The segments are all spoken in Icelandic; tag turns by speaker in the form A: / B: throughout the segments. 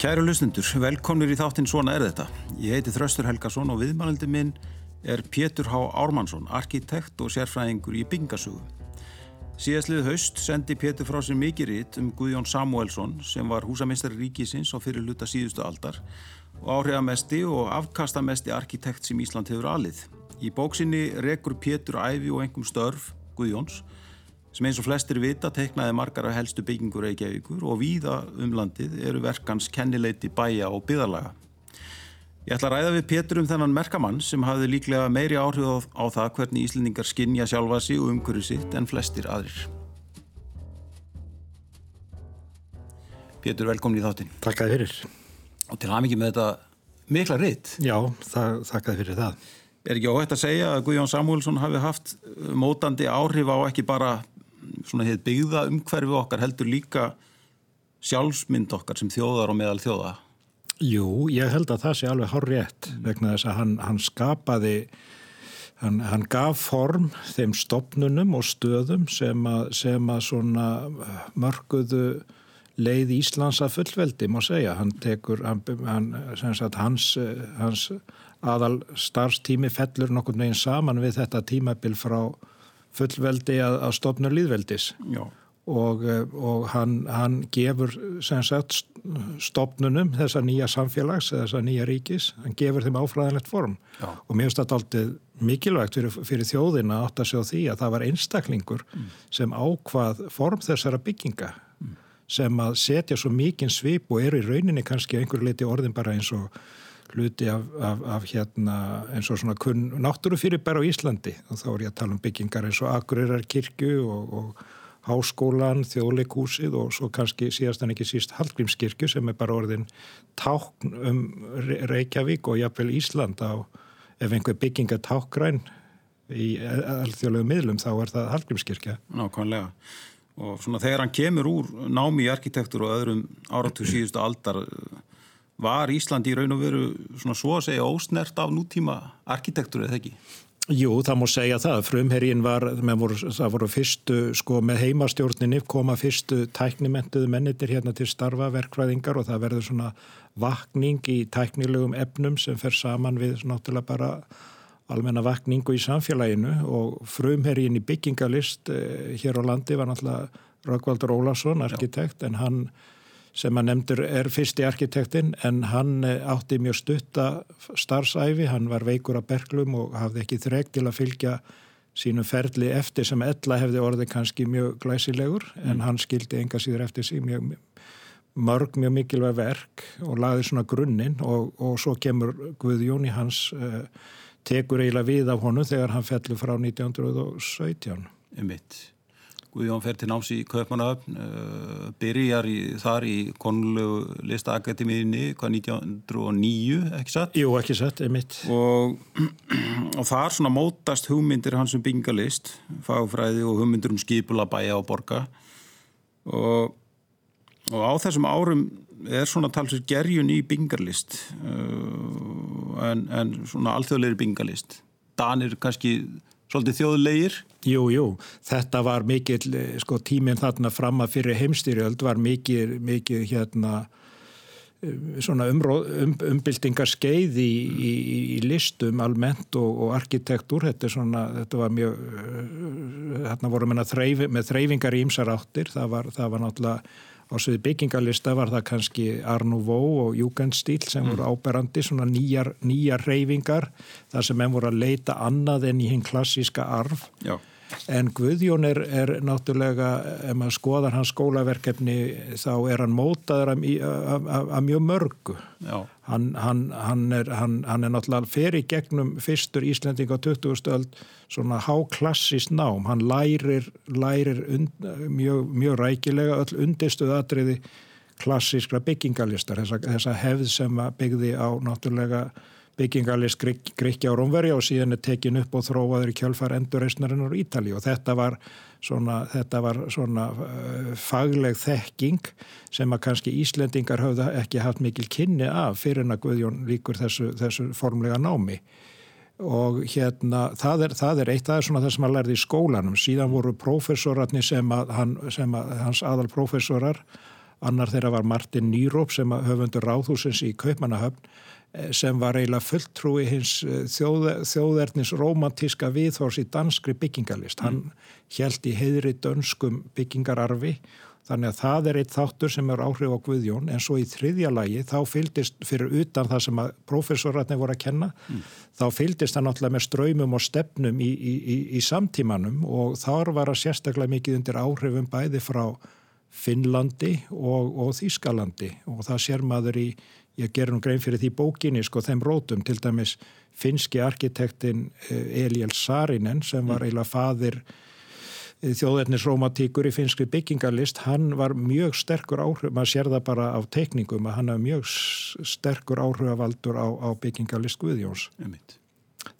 A: Kæru lusnendur, velkomnir í þáttinn Svona er þetta. Ég heiti Þraustur Helgason og viðmælandi minn er Pétur H. Ármannsson, arkitekt og sérfræðingur í byggingasögu. Síðastlið haust sendi Pétur frá sér mikið ritt um Guðjón Samuelsson sem var húsamistari ríkisins á fyrir luta síðustu aldar og áhrifamesti og afkastamesti arkitekt sem Ísland hefur alið. Í bóksinni rekur Pétur æfi og engum störf Guðjóns sem eins og flestir vita teiknaði margar af helstu byggingur Reykjavíkur og víða um landið eru verkans kennileiti bæja og byðarlaga. Ég ætla að ræða við Pétur um þennan merkamann sem hafði líklega meiri áhrif á það hvernig Íslendingar skinja sjálfa sig og umhverju sitt en flestir aðrir. Pétur, velkomin í þáttinn.
B: Takkaði fyrir.
A: Og til haf mikið með þetta mikla reitt.
B: Já, það, takkaði fyrir það.
A: Er ekki óhætt að segja að Guðjón Samuelsson hafi haft mótandi áhrif á ekki bara svona hefð byggða umhverfi okkar heldur líka sjálfsmynd okkar sem þjóðar og meðal þjóða?
B: Jú, ég held að það sé alveg hár rétt mm. vegna þess að hann, hann skapaði, hann, hann gaf form þeim stopnunum og stöðum sem að, sem að svona mörguðu leið Íslands að fullveldi, má segja. Hann tekur, hann, sagt, hans, hans aðal starfstími fellur nokkur neginn saman við þetta tímabil frá fullveldi að, að stopna líðveldis og, eh, og hann, hann gefur sagt, stopnunum þessa nýja samfélags, þessa nýja ríkis hann gefur þeim áfræðanlegt form Já. og mér finnst þetta alltaf mikilvægt fyrir, fyrir þjóðina átt að sjá því að það var einstaklingur mm. sem ákvað form þessara bygginga mm. sem að setja svo mikinn svip og eru í rauninni kannski einhver leiti orðin bara eins og hluti af, af, af hérna eins og svona kunn náttúrufyrirbær á Íslandi. Og þá er ég að tala um byggingar eins og Akureyrar kirkju og, og Háskólan, Þjóðleikúsið og svo kannski síðast en ekki síst Hallgrímskirkju sem er bara orðin tákn um Reykjavík og jafnvel Ísland. Á ef einhver bygging er tákgræn í alþjóðlegu miðlum þá er það Hallgrímskirkja.
A: Nákvæmlega. Og svona þegar hann kemur úr námi í arkitektur og öðrum áratu síðustu aldar Var Ísland í raun og veru svona svo að segja ósnert af nútíma arkitektur eða ekki?
B: Jú, það múr segja það. Frumhergin var, voru, það voru fyrstu, sko með heimastjórninni koma fyrstu tæknimentuðu mennitir hérna til starfa verkvæðingar og það verður svona vakning í tæknilegum efnum sem fer saman við náttúrulega bara almenna vakningu í samfélaginu og frumhergin í byggingalist eh, hér á landi var náttúrulega Rökkvaldur Ólarsson, arkitekt, Já. en hann sem að nefndur er fyrsti arkitektinn en hann eh, átti mjög stutta starfsæfi, hann var veikur af berglum og hafði ekki þreg til að fylgja sínum ferli eftir sem ella hefði orðið kannski mjög glæsilegur mm. en hann skildi enga síður eftir sig mjög mörg mjög mikilvæg verk og laði svona grunninn og, og svo kemur Guðjón í hans uh, tekur eiginlega við af honum þegar hann fellur frá 1917.
A: Emitt. Guðjón fer til náms í Kaupmannöfn, uh, byrjar í, þar í konulegu listaakademíðinni hvað 1909, ekki satt?
B: Jú, ekki satt, einmitt.
A: Og, og þar svona mótast hugmyndir hans um byggingalist, fagfræði og hugmyndir um skipula bæja og borga og, og á þessum árum er svona talsið gerjun í byggingalist uh, en, en svona alþjóðleiri byggingalist. Danir kannski svolítið þjóðlegir?
B: Jú, jú, þetta var mikil, sko tíminn þarna fram að fyrir heimstýrjöld var mikil, mikil hérna svona um, umbyltingar skeið í, í, í listum almennt og, og arkitektúr þetta, svona, þetta var mjög þarna voru með þreyfingar í ýmsar áttir, það var, það var náttúrulega á sviði byggingalista var það kannski Arnúvó og Júgendstíl sem mm. voru áberandi, svona nýjar, nýjar reyfingar þar sem enn voru að leita annað en í hinn klassíska arf
A: Já.
B: En Guðjón er, er náttúrulega, ef maður skoðar hans skólaverkefni þá er hann mótaður af mjög mörgu hann, hann, hann, er, hann er náttúrulega fyrir gegnum fyrstur Íslending á 20. stöld svona háklassist nám, hann lærir, lærir und, mjög, mjög rækilega öll undirstuð atriði klassískra byggingalistar, þessa, þessa hefð sem byggði á náttúrulega byggingalist Gríkja og Rómverja og síðan er tekin upp og þróaður í kjölfar endurreysnarinnar í Ítali og þetta var svona, þetta var svona uh, fagleg þekking sem að kannski Íslendingar hafði ekki haft mikil kynni af fyrir en að Guðjón líkur þessu, þessu formlega námi. Og hérna það er, það er eitt það er svona það sem hann lærði í skólanum. Síðan voru prófessorarnir sem að, sem að hans aðal prófessorar Annar þeirra var Martin Nýróp sem höfundur ráðhúsins í Kaupmannahöfn eh, sem var eiginlega fulltrúi hins eh, þjóð, þjóðernis romantíska viðhors í danskri byggingalist. Hann held í heðri dönskum byggingararfi Þannig að það er eitt þáttur sem er áhrif á Guðjón en svo í þriðja lagi þá fylgist fyrir utan það sem að profesoratni voru að kenna mm. þá fylgist það náttúrulega með ströymum og stefnum í, í, í, í samtímanum og þar var að sérstaklega mikið undir áhrifum bæði frá Finnlandi og, og Þýskalandi og það sér maður í, ég ger nú grein fyrir því bókinni sko þeim rótum til dæmis finski arkitektin eh, Eliel Sarinen sem var mm. eiginlega fadir þjóðverðnisromatíkur í finskri byggingalist, hann var mjög sterkur áhrif, maður sér það bara á tekningum að hann hafði mjög sterkur áhrifavaldur á, á byggingalist Guðjóns.
A: Einmitt.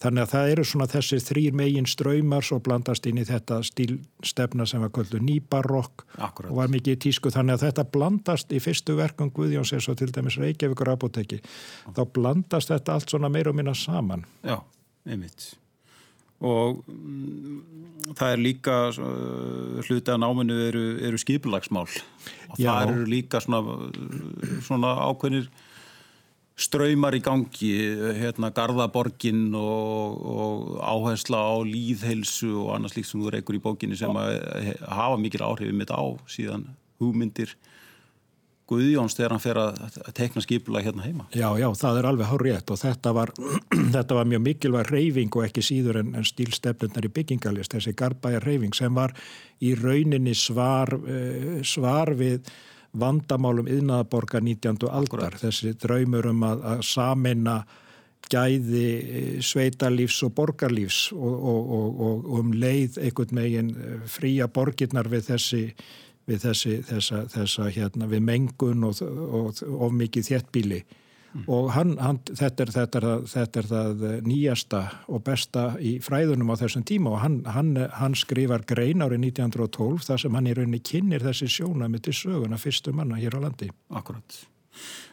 B: Þannig að það eru svona þessir þrýr megin ströymar svo blandast inn í þetta stílstefna sem var kvöldu nýbarokk og var mikið í tísku þannig að þetta blandast í fyrstu verkum Guðjóns eins og til dæmis Reykjavíkur apoteki. Þá blandast þetta allt svona meir og minna saman.
A: Já, einmitt og mm, það er líka uh, hluti af náminu eru, eru skipulagsmál og Já. það eru líka svona, svona ákveðnir ströymar í gangi hérna Garðaborgin og, og áhersla á líðhelsu og annars líkt sem þú reykur í bókinni sem hafa mikil áhrifið mitt á síðan hugmyndir Guðjóns þegar hann fer að tekna skipula hérna heima.
B: Já, já, það er alveg hár rétt og þetta var, þetta var mjög mikilvæg reyfing og ekki síður en, en stílstefnundar í byggingalist, þessi garbæja reyfing sem var í rauninni svar, uh, svar við vandamálum yðnaðaborga 19. aldar, Akkurat. þessi draumur um að, að samina gæði eh, sveitalífs og borgarlífs og, og, og, og um leið einhvern megin eh, fría borgirnar við þessi við þessi, þessa, þessa hérna, við mengun og, og, og of mikið þéttbíli mm. og hann, hann, þetta, er, þetta, er, þetta er það nýjasta og besta í fræðunum á þessum tíma og hann, hann, skrifar grein árið 1912 þar sem hann í rauninni kynir þessi sjónami til söguna fyrstu manna hér á landi.
A: Akkurat.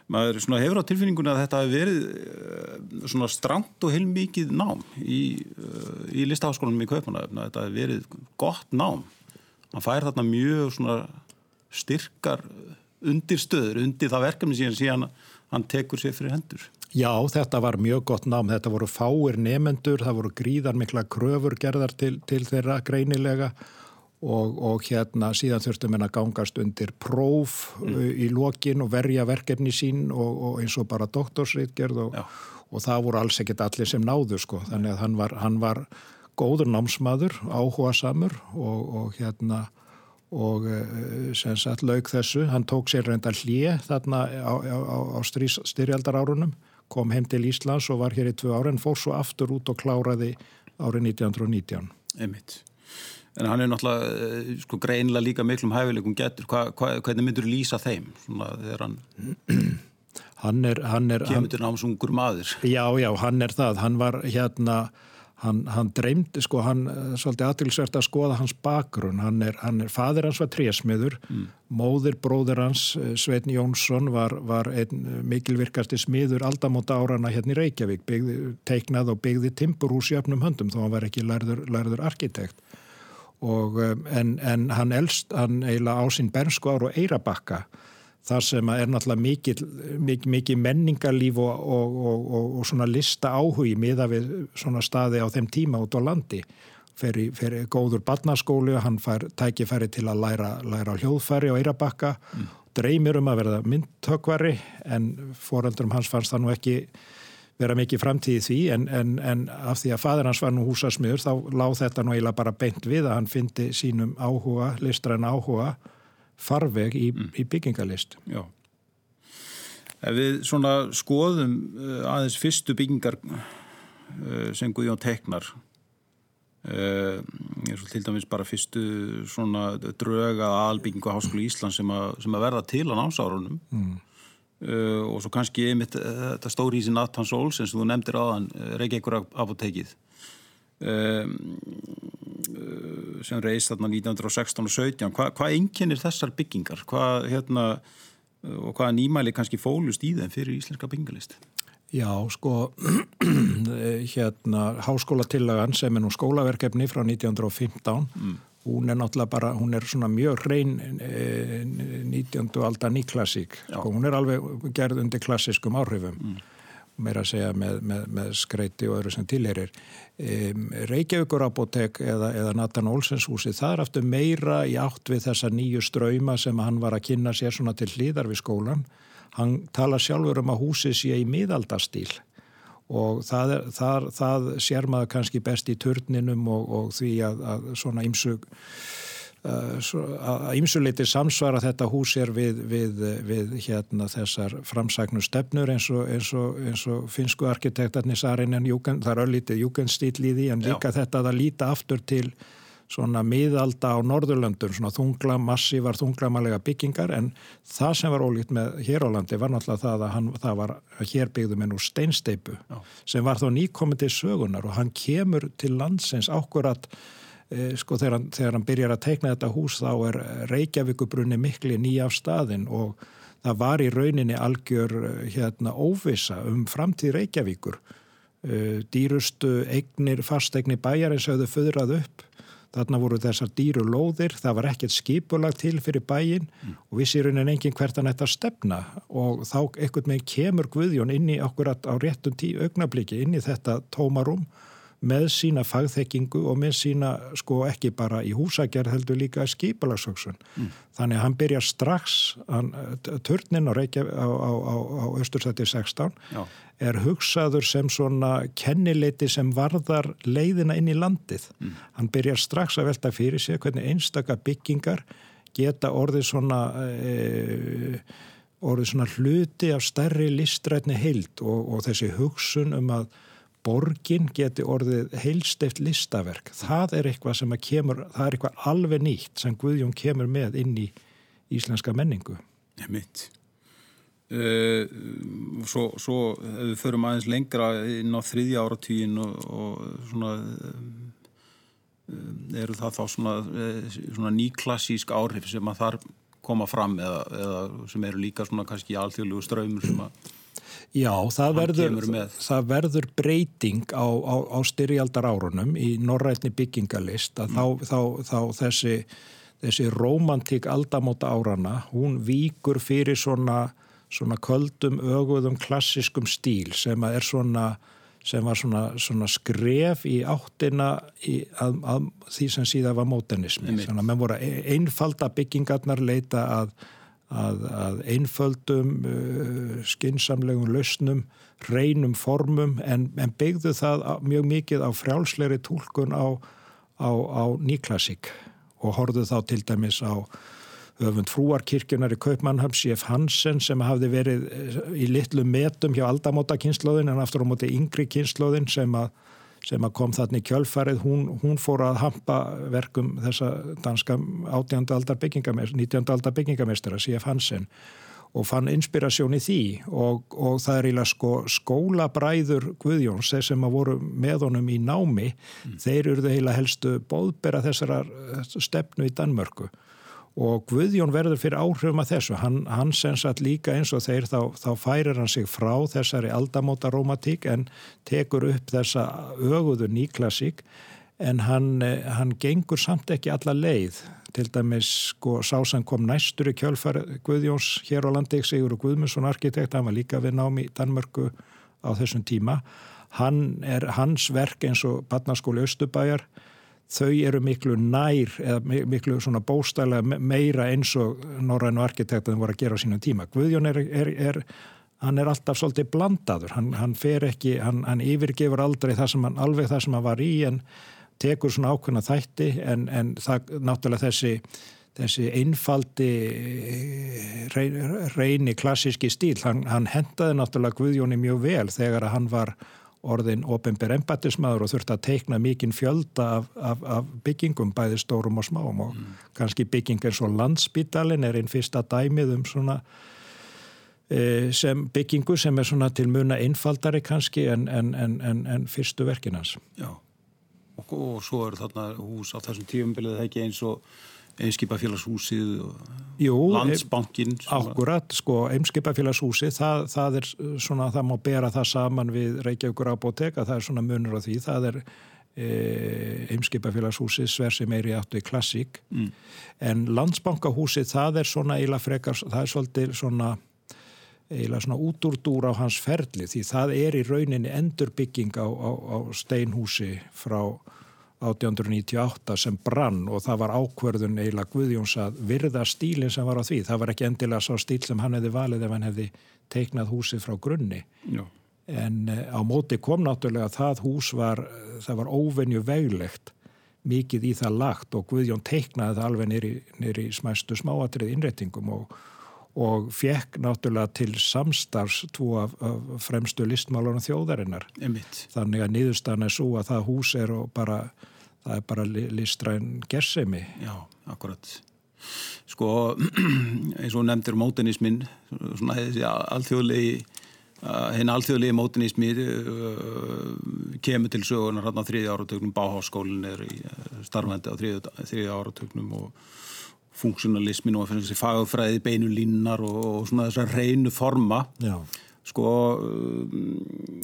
A: Maður hefur á tilfinninguna að þetta hefur verið uh, svona strangt og heilmikið nám í, uh, í listaháskólanum í Kaupanöfn, þetta hefur verið gott nám hann fær þarna mjög svona styrkar undirstöður undir það verkefni síðan síðan hann tekur sér fyrir hendur.
B: Já, þetta var mjög gott nám, þetta voru fáir nefendur, það voru gríðar mikla kröfur gerðar til, til þeirra greinilega og, og hérna síðan þurftum við að gangast undir próf mm. í lokin og verja verkefni sín og, og eins og bara doktorsreitgerð og, og það voru alls ekkit allir sem náðu sko, þannig að hann var, hann var góður námsmaður, áhuga samur og, og hérna og eh, sem sagt laug þessu, hann tók sér reynda hlið þarna á, á, á styrjaldarárunum, kom heim til Íslands og var hér í tvö ára en fór svo aftur út og kláraði árið 1919.
A: Einmitt. En hann er náttúrulega eh, sko greinlega líka miklum hæfileikum getur, hva, hva, hvernig myndur lýsa þeim svona þegar hann...
B: hann er... Hann er
A: kemur til námsungur maður.
B: Já, já, hann er það. Hann var hérna Hann, hann dreymdi, sko, hann eh, svolítið aðtilsvert að skoða hans bakgrunn. Hann er, hann er, fadir hans var trésmiður mm. móðir bróður hans eh, Sveitn Jónsson var, var einn eh, mikilvirkasti smiður aldamóta árana hérna í Reykjavík, byggði, teiknað og byggði timburhús í öfnum höndum þó hann var ekki lærður, lærður arkitekt. Og en, en hann elst, hann eiginlega á sín bernsku ár og eirabakka þar sem er náttúrulega mikið, mikið, mikið menningarlíf og, og, og, og svona lista áhugi miða við svona staði á þeim tíma út á landi fyrir, fyrir góður barnaskólu, hann fær tækifæri til að læra, læra hljóðfæri á Eirabakka, mm. dreymir um að verða myndtökvari en foreldrum hans fannst það nú ekki vera mikið framtíði því en, en, en af því að fadur hans var nú húsasmiður þá láð þetta nú eiginlega bara beint við að hann fyndi sínum áhuga, listræn áhuga farveg í, mm. í byggingalist.
A: Já. Ef við svona skoðum uh, aðeins fyrstu byggingar uh, sem Guðjón teknar svo til dæmis bara fyrstu svona dröga albyggingu á Háskólu Ísland sem, a, sem að verða til á námsárunum mm. og svo kannski einmitt þetta stórísi Nathan Sols eins og þú nefndir aðan Reykjavíkur apotekið sem reist þarna 1916 og 17 hvað hva einkennir þessar byggingar hvað hérna nýmæli kannski fólust í þeim fyrir íslenska byggingalist
B: Já, sko hérna háskólatillagan sem er nú skólaverkefni frá 1915 mm. hún er náttúrulega bara, hún er svona mjög hrein e, 19. aldar nýklassík, sko, hún er alveg gerð undir klassískum áhrifum mm. Meira að segja með, með, með skreiti og öðru sem tilherir e, Reykjavíkur apotek eða, eða Nathan Olsens húsi, það er aftur meira í átt við þessa nýju ströyma sem hann var að kynna sér svona til hlýðar við skólan hann tala sjálfur um að húsi sé í miðaldastíl og það, er, það, það sér maður kannski best í turninum og, og því að, að svona ymsu að ymsuleiti samsvara þetta hús er við, við, við hérna þessar framsæknu stefnur eins og, eins og, eins og finsku arkitektarnir Sarinen, það er öllítið júkenstíl í því en líka Já. þetta að líta aftur til svona miðalda á Norðurlöndum, svona þungla, massívar þunglamalega byggingar en það sem var ólíkt með hér á landi var náttúrulega það að hann, það var að hér byggðum en úr steinsteipu Já. sem var þá nýkomið til sögunar og hann kemur til landsins ákvörat e, sko þegar hann, þegar hann byrjar að teikna þetta hús þá er Reykjavíkubrunni mikli nýja af staðin og það var í rauninni algjör hérna óvisa um framtíð Reykjavíkur e, dýrustu eignir, fastegnir bæjarins hafðu föðrað upp Þarna voru þessar dýru lóðir, það var ekkert skipulag til fyrir bæin mm. og vissi raunin engin hvert hann að stefna og þá ekkert með kemur Guðjón inn í okkurat á réttum tíu augnabliki inn í þetta tómarum með sína fagþekkingu og með sína sko ekki bara í húsagerð heldur líka skipalagsvöksun. Mm. Þannig að hann byrja strax, hann, törnin á, á, á, á Östursætti 16 Já. er hugsaður sem svona kennileiti sem varðar leiðina inn í landið. Mm. Hann byrja strax að velta fyrir sig hvernig einstaka byggingar geta orðið svona... E, orðið svona hluti af stærri listrætni heild og, og þessi hugsun um að borgin geti orðið heilstift listaverk. Það er eitthvað sem að kemur, það er eitthvað alveg nýtt sem Guðjón kemur með inn í íslenska menningu.
A: Ég mitt. Uh, svo, svo við förum aðeins lengra inn á þriðja áratvíin og, og svona uh, eru það þá svona, uh, svona nýklassísk áhrif sem að þar koma fram eða, eða sem eru líka svona kannski alþjóðlegu ströymur sem að
B: Já, það verður, það verður breyting á, á, á styrjaldar árunum í norrætni byggingalist að mm. þá, þá, þá þessi, þessi romantík aldamóta árana, hún víkur fyrir svona, svona köldum, öguðum, klassiskum stíl sem er svona sem var svona, svona skref í áttina í, að, að því sem síðan var mótenismi. Þannig að menn voru einfalda byggingarnar leita að að, að einföldum, uh, skinsamlegum lausnum, reynum formum en, en byggðu það mjög mikið á frjálsleiri tólkun á, á, á nýklassík og horfðu þá til dæmis á öfund frúarkirkjunar í Kaupmannhams F. Hansen sem hafði verið eh, í litlu metum hjá aldamóta kynnslóðin en aftur á móti yngri kynnslóðin sem að sem að kom þarna í kjölfarið, hún, hún fór að hampa verkum þessa danska 18. aldar byggingamestara, 19. aldar byggingamestara, C.F. Hansen og fann inspirasjón í því og, og það er ílega sko skólabræður Guðjóns, þeir sem að voru með honum í námi, mm. þeir eru það heila helstu bóðbera þessara stefnu í Danmörku og Guðjón verður fyrir áhrifum að þessu. Hann, hann sensat líka eins og þeir þá, þá færir hann sig frá þessari aldamóta romantík en tekur upp þessa öguðu nýklassík. En hann, hann gengur samt ekki alla leið. Til dæmis sko sá sem kom næstur í kjölfar Guðjóns hér á landi Sigur Guðmundsson arkitekt, hann var líka við námi í Danmörku á þessum tíma. Hann er hans verk eins og Badnarskóli Östubæjar þau eru miklu nær eða miklu svona bóstælega meira eins og norrænu arkitektum voru að gera á sínum tíma. Guðjón er, er, er hann er alltaf svolítið blandaður, hann, hann fer ekki, hann, hann yfirgefur aldrei það sem hann, alveg það sem hann var í en tekur svona ákveðna þætti en, en það náttúrulega þessi þessi einfaldi reyni klassíski stíl, hann, hann hendaði náttúrulega Guðjóni mjög vel þegar hann var orðin ofinber embatismadur og þurfti að teikna mikinn fjölda af, af, af byggingum, bæði stórum og smáum og mm. kannski bygging eins og landsbítalin er einn fyrsta dæmið um svona e, sem byggingu sem er svona til muna einfaldari kannski en, en, en, en fyrstu verkinans.
A: Já, og, og svo eru þarna hús á þessum tíumbilið ekki eins og Eimskipafélagshúsið og landsbankin
B: Akkurat, sko, Eimskipafélagshúsið það, það er svona, það má bera það saman við Reykjavíkur Apotek að það er svona munur á því, það er Eimskipafélagshúsið sver sem er í áttu í klassík mm. en landsbankahúsið það er svona eila frekar, það er svolítið svona eila svona útúrdúr á hans ferli því það er í rauninni endurbygging á, á, á steinhúsi frá 1898 sem brann og það var ákverðun eila Guðjóns að virða stílinn sem var á því. Það var ekki endilega svo stíl sem hann hefði valið ef hann hefði teiknað húsið frá grunni. Já en eh, á móti kom náttúrulega það hús var, það var óvenju veglegt mikið í það lagt og Guðjón teiknaði það alveg nýri, smæstu smáatrið innréttingum og, og fekk náttúrulega til samstarfs tvo af, af fremstu listmálarna þjóðarinnar.
A: Einmitt.
B: Þannig að niðurstaðan er svo að það hús er bara, það er bara listræn gersemi.
A: Já, akkurat. Sko, eins og nefndir mótenismin, svona þessi alþjóðlegi hinn alþjóðlegi mótinismi uh, kemur til sögunar hérna á þriðja áratögnum, Báháskólin er starfandi á þriðja áratögnum og funksjonalismin og þessi fagfræði beinu línar og, og svona þessar reynu forma Já. sko uh,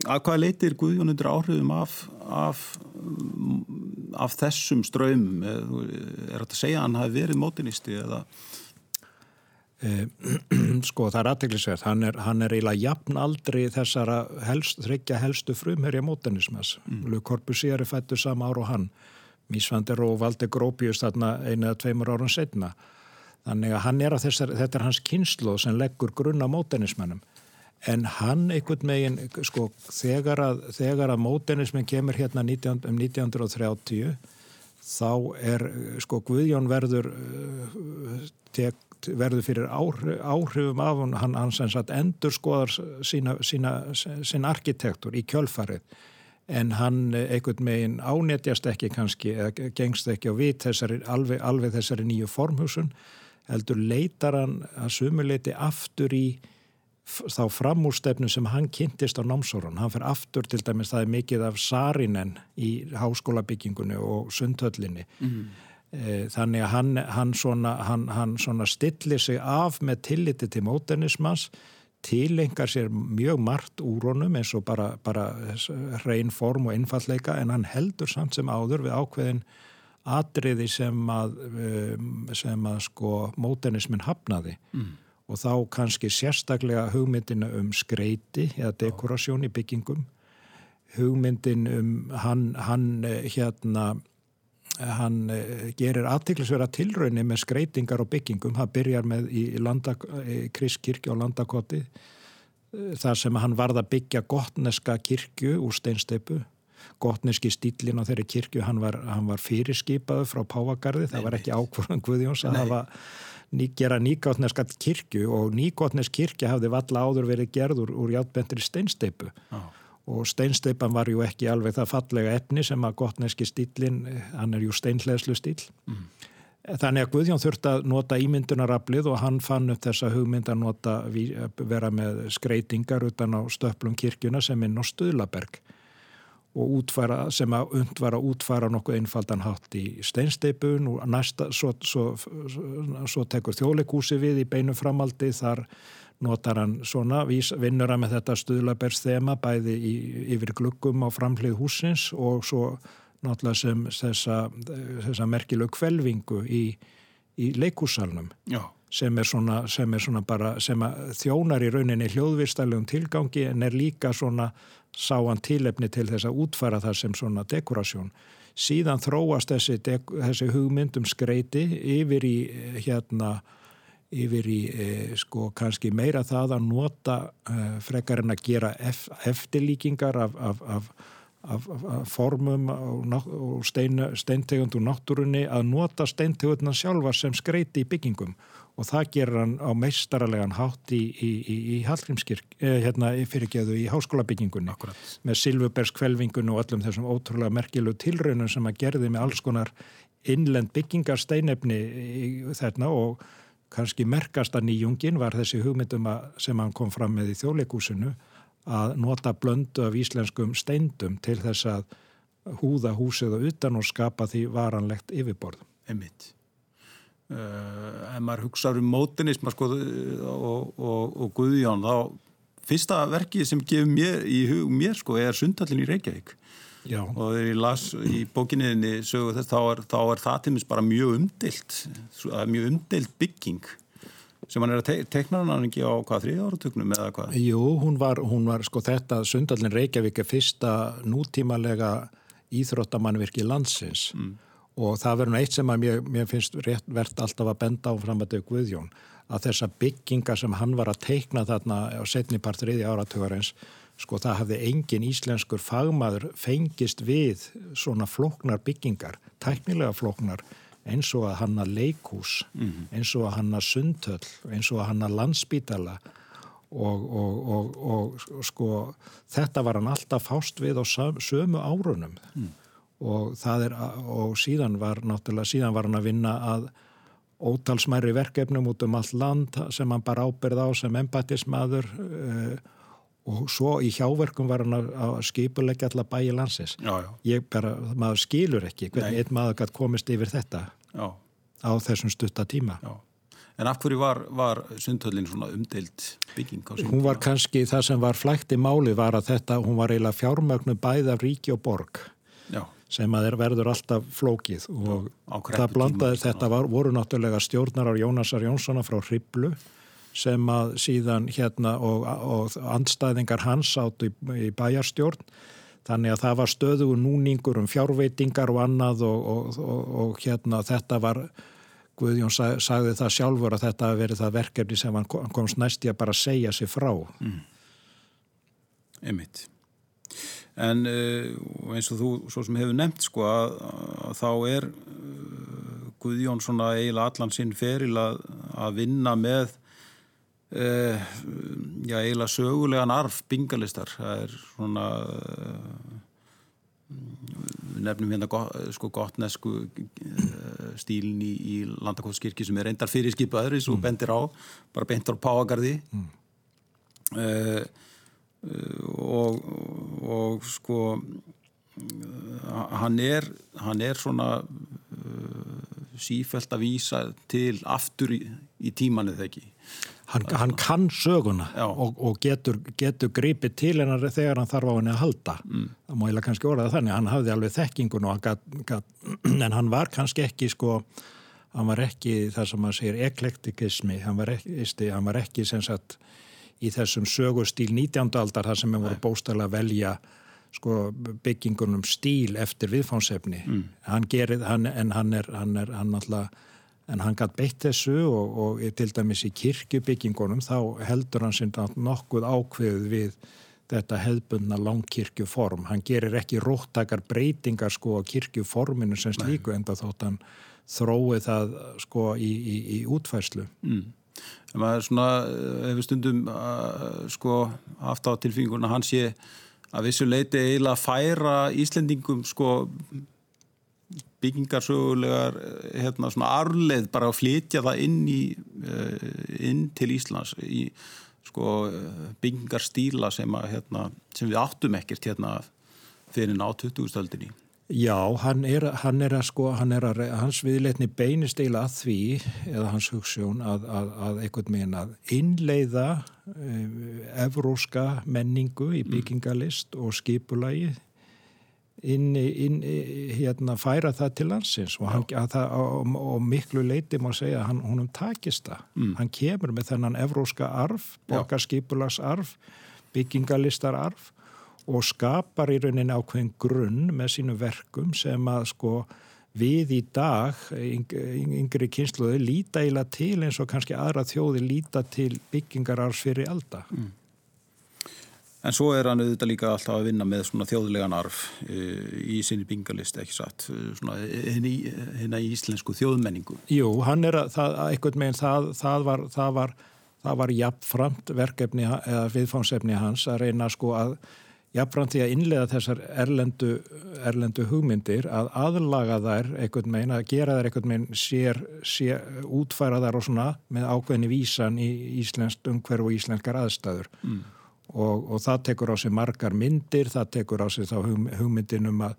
A: að hvað leytir Guðjón undir áhrifum af, af, af þessum ströymum er þetta að segja að hann hafi verið mótinisti eða
B: Eh, sko það er aðteglisverð, hann er, hann er eiginlega jafn aldrei þessara helst, þryggja helstu frumherja mótanismas. Mm. Lug Corbusier er fættu sama ár og hann. Mísvandir og Valdi Grópius þarna einu eða tveimur árun setna. Þannig að hann er að þessar, þetta er hans kynslu sem leggur grunna mótanismannum. En hann einhvern megin, sko, þegar að, þegar að mótanismin kemur hérna 19, um 1930 þá er, sko, Guðjón verður uh, tek, verður fyrir áhrifum af hann, hann sem sagt endur skoðar sína, sína, sín arkitektur í kjölfarið en hann einhvern megin ánetjast ekki kannski eða gengst ekki á vit þessari, alveg, alveg þessari nýju formhúsun heldur leitar hann að sumuleiti aftur í þá framúrstefnu sem hann kynntist á námsórun. Hann fer aftur til dæmis það er mikið af Sarinen í háskólabyggingunni og sundhöllinni mm. Eh, þannig að hann, hann, svona, hann, hann svona stillir sig af með tilliti til móternismans tilengar sér mjög margt úr honum eins og bara, bara hrein form og einfallleika en hann heldur samt sem áður við ákveðin atriði sem að, sem að sko móternismin hafnaði mm. og þá kannski sérstaklega hugmyndina um skreiti eða dekorasjón í byggingum hugmyndin um hann, hann eh, hérna hann eh, gerir aðtiklisverða tilraunni með skreitingar og byggingum. Hann byrjar með í Kriskirkja og Landakoti eh, þar sem hann varða byggja gottneska kirkju úr steinsteipu gottneski stílin á þeirri kirkju hann var, hann var fyrirskipaðu frá Pávagarði það var ekki ákvörðan Guðjóns að hafa ný, gera nýgottneska kirkju og nýgottnesk kirkja hafði valla áður verið gerður úr játbendri steinsteipu ah og steinsteipan var ju ekki alveg það fallega efni sem að gottneski stílin, hann er ju steinleðslu stíl. Mm. Þannig að Guðjón þurfti að nota ímyndunarablið og hann fann upp þessa hugmynd að nota, vera með skreitingar utan á stöplum kirkjuna sem inn á Stöðlaberg og útfæra, sem að und var að útfæra nokkuð einfaldan hátt í steinsteipun og næsta, svo, svo, svo, svo tekur þjólikúsi við í beinu framaldi þar notar hann svona, vinnur hann með þetta stuðlaberðsþema bæði í, yfir gluggum á framhlið húsins og svo náttúrulega sem þessa, þessa merkilegu kvelvingu í, í leikúsalunum sem er svona, sem er svona bara, sem þjónar í rauninni hljóðvistælegum tilgangi en er líka svona sáan tilefni til þess að útfara það sem svona dekorasjón. Síðan þróast þessi, þessi hugmyndum skreiti yfir í hérna yfir í e, sko kannski meira það að nota e, frekar en að gera ef, eftirlíkingar af, af, af, af formum og stein, steintegund úr náttúrunni að nota steintegundna sjálfa sem skreiti í byggingum og það gerur hann á meistaralegan hátt í, í, í, í Hallgrímskirk eh, hérna fyrirgeðu í háskólabyggingunni Akkurat. með Silvubergskvelvingun og öllum þessum ótrúlega merkilegu tilraunum sem að gerði með alls konar innlend byggingar steinefni þarna og kannski merkasta nýjungin var þessi hugmyndum sem hann kom fram með í þjóðleikúsinu að nota blöndu af íslenskum steindum til þess að húða húsið og utan og skapa því varanlegt yfirborð.
A: Emmitt. Uh, eh, ef maður hugsaður um mótinism sko, og, og, og Guðjón þá fyrsta verkið sem gefur mér í hug mér sko er Sundhallin í Reykjavík
B: Já.
A: og þegar ég las í bókinniðinni sögu þess, þá er, þá er það til minns bara mjög umdilt mjög umdilt bygging sem hann er að te tekna hann ekki á hvað þriða áratögnum eða hvað?
B: Jú, hún var, hún var sko þetta Sundallin Reykjavík er fyrsta nútímalega íþróttamannvirki landsins mm. og það verður eitt sem að mér, mér finnst rétt verðt alltaf að benda á fram að dög Guðjón að þessa bygginga sem hann var að teikna þarna á setnipart þriði áratögarins sko það hafði engin íslenskur fagmaður fengist við svona flóknar byggingar, tæknilega flóknar eins og að hanna leikús, mm -hmm. eins og að hanna sundhöll, eins og að hanna landsbítala og, og, og, og sko þetta var hann alltaf fást við á sömu árunum mm. og það er, og síðan var náttúrulega, síðan var hann að vinna að ótalsmæri verkefnum út um allt land sem hann bara ábyrð á sem empatismadur uh, og svo í hjáverkum var hann að skipulegja allar bæi landsins.
A: Já, já.
B: ég bara, maður skilur ekki hvernig einn maður gæti komist yfir þetta
A: já.
B: á þessum stutta tíma.
A: En af hverju var, var sundhöllin svona umdeilt bygging?
B: Hún var kannski, það sem var flægt í máli var að þetta, hún var eiginlega fjármögnu bæð af ríki og borg sem að er verður alltaf flókið. Og það blandaði, þetta var, voru náttúrulega stjórnar á Jónasar Jónssona frá Hriblu sem að síðan hérna og, og andstæðingar hans áttu í, í bæjarstjórn. Þannig að það var stöðugu núningur um fjárveitingar og annað og, og, og hérna þetta var Guðjón sag, sagði það sjálfur að þetta verið það verkefni sem hann komst næst í að bara segja sig frá. Mm.
A: Emmitt en uh, eins og þú svo sem hefur nefnt sko að, að þá er uh, Guðjón svona eiginlega allan sinn feril að, að vinna með Uh, já, eiginlega sögulegan arf bingalistar það er svona uh, nefnum hérna gott, sko gottnesku uh, stílin í, í landakóðskirkji sem er reyndar fyrir skipaður eins og mm. bendir á, bara bentur á páagarði mm. og, og sko hann er hann er svona sífælt að vísa til aftur í, í tímanu ekki
B: Hann, hann kann söguna og, og getur, getur gripið til hennar þegar hann þarf á henni að halda. Mm. Það má ég kannski orða þannig. Hann hafði alveg þekkingun og hann gat, gat, en hann var kannski ekki sko, hann var ekki það sem maður segir eklektikismi, hann var ekki, hann var ekki sem sagt í þessum sögustíl 19. aldar þar sem við vorum bóstæðilega að velja sko, byggingunum stíl eftir viðfánsefni. Mm. Hann gerir, hann, en hann er, hann er, hann alltaf en hann gætt beitt þessu og, og til dæmis í kirkjubyggingunum þá heldur hann sem nokkuð ákveð við þetta hefðbundna langkirkjuform. Hann gerir ekki róttakar breytingar sko á kirkjuforminu sem slíku en þótt hann þrói það sko í, í, í útfæslu.
A: Mm. En maður svona hefur stundum uh, sko haft á tilfenguna hann sé að vissu leiti eiginlega að færa Íslendingum sko byggingarsögulegar eh, hérna svona arleð bara að flytja það inn í eh, inn til Íslands í sko byggingarstíla sem að hérna sem við áttum ekkert hérna fyrir ná 2000-stöldinni
B: Já, hann er, hann er að sko hann er að, hans viðleitni beinist eila að því, eða hans hugssjón að, að, að einhvern megin að innleiða e, evróska menningu í mm. byggingalist og skipulagi inn, inn, hérna, færa það til landsins og, hann, það, og, og miklu leiti má segja að hann, húnum takist það. Mm. Hann kemur með þennan evróska arf, borgarskipulagsarf, byggingalistararf og skapar í rauninni ákveðin grunn með sínu verkum sem að sko við í dag, yngri kynsluði, líta íla til eins og kannski aðra þjóði líta til byggingararfs fyrir elda. Mm.
A: En svo er hann auðvitað líka alltaf að vinna með svona þjóðlegan arf e, í sinni bingalist, ekki satt, e, svona hérna í íslensku þjóðmenningu.
B: Jú, hann er að, það, einhvern veginn, það, það var, það var, það var jafnframt verkefni eða viðfánsefni hans að reyna sko að jafnframt því að innlega þessar erlendu, erlendu hugmyndir að aðlaga þær einhvern veginn, að gera þær einhvern veginn sér, sér útfæra þær og svona með ákveðni vísan í íslenskt umhverf og íslenskar aðstæður. Mm og, og það tekur á sig margar myndir, það tekur á sig þá hug, hugmyndin um að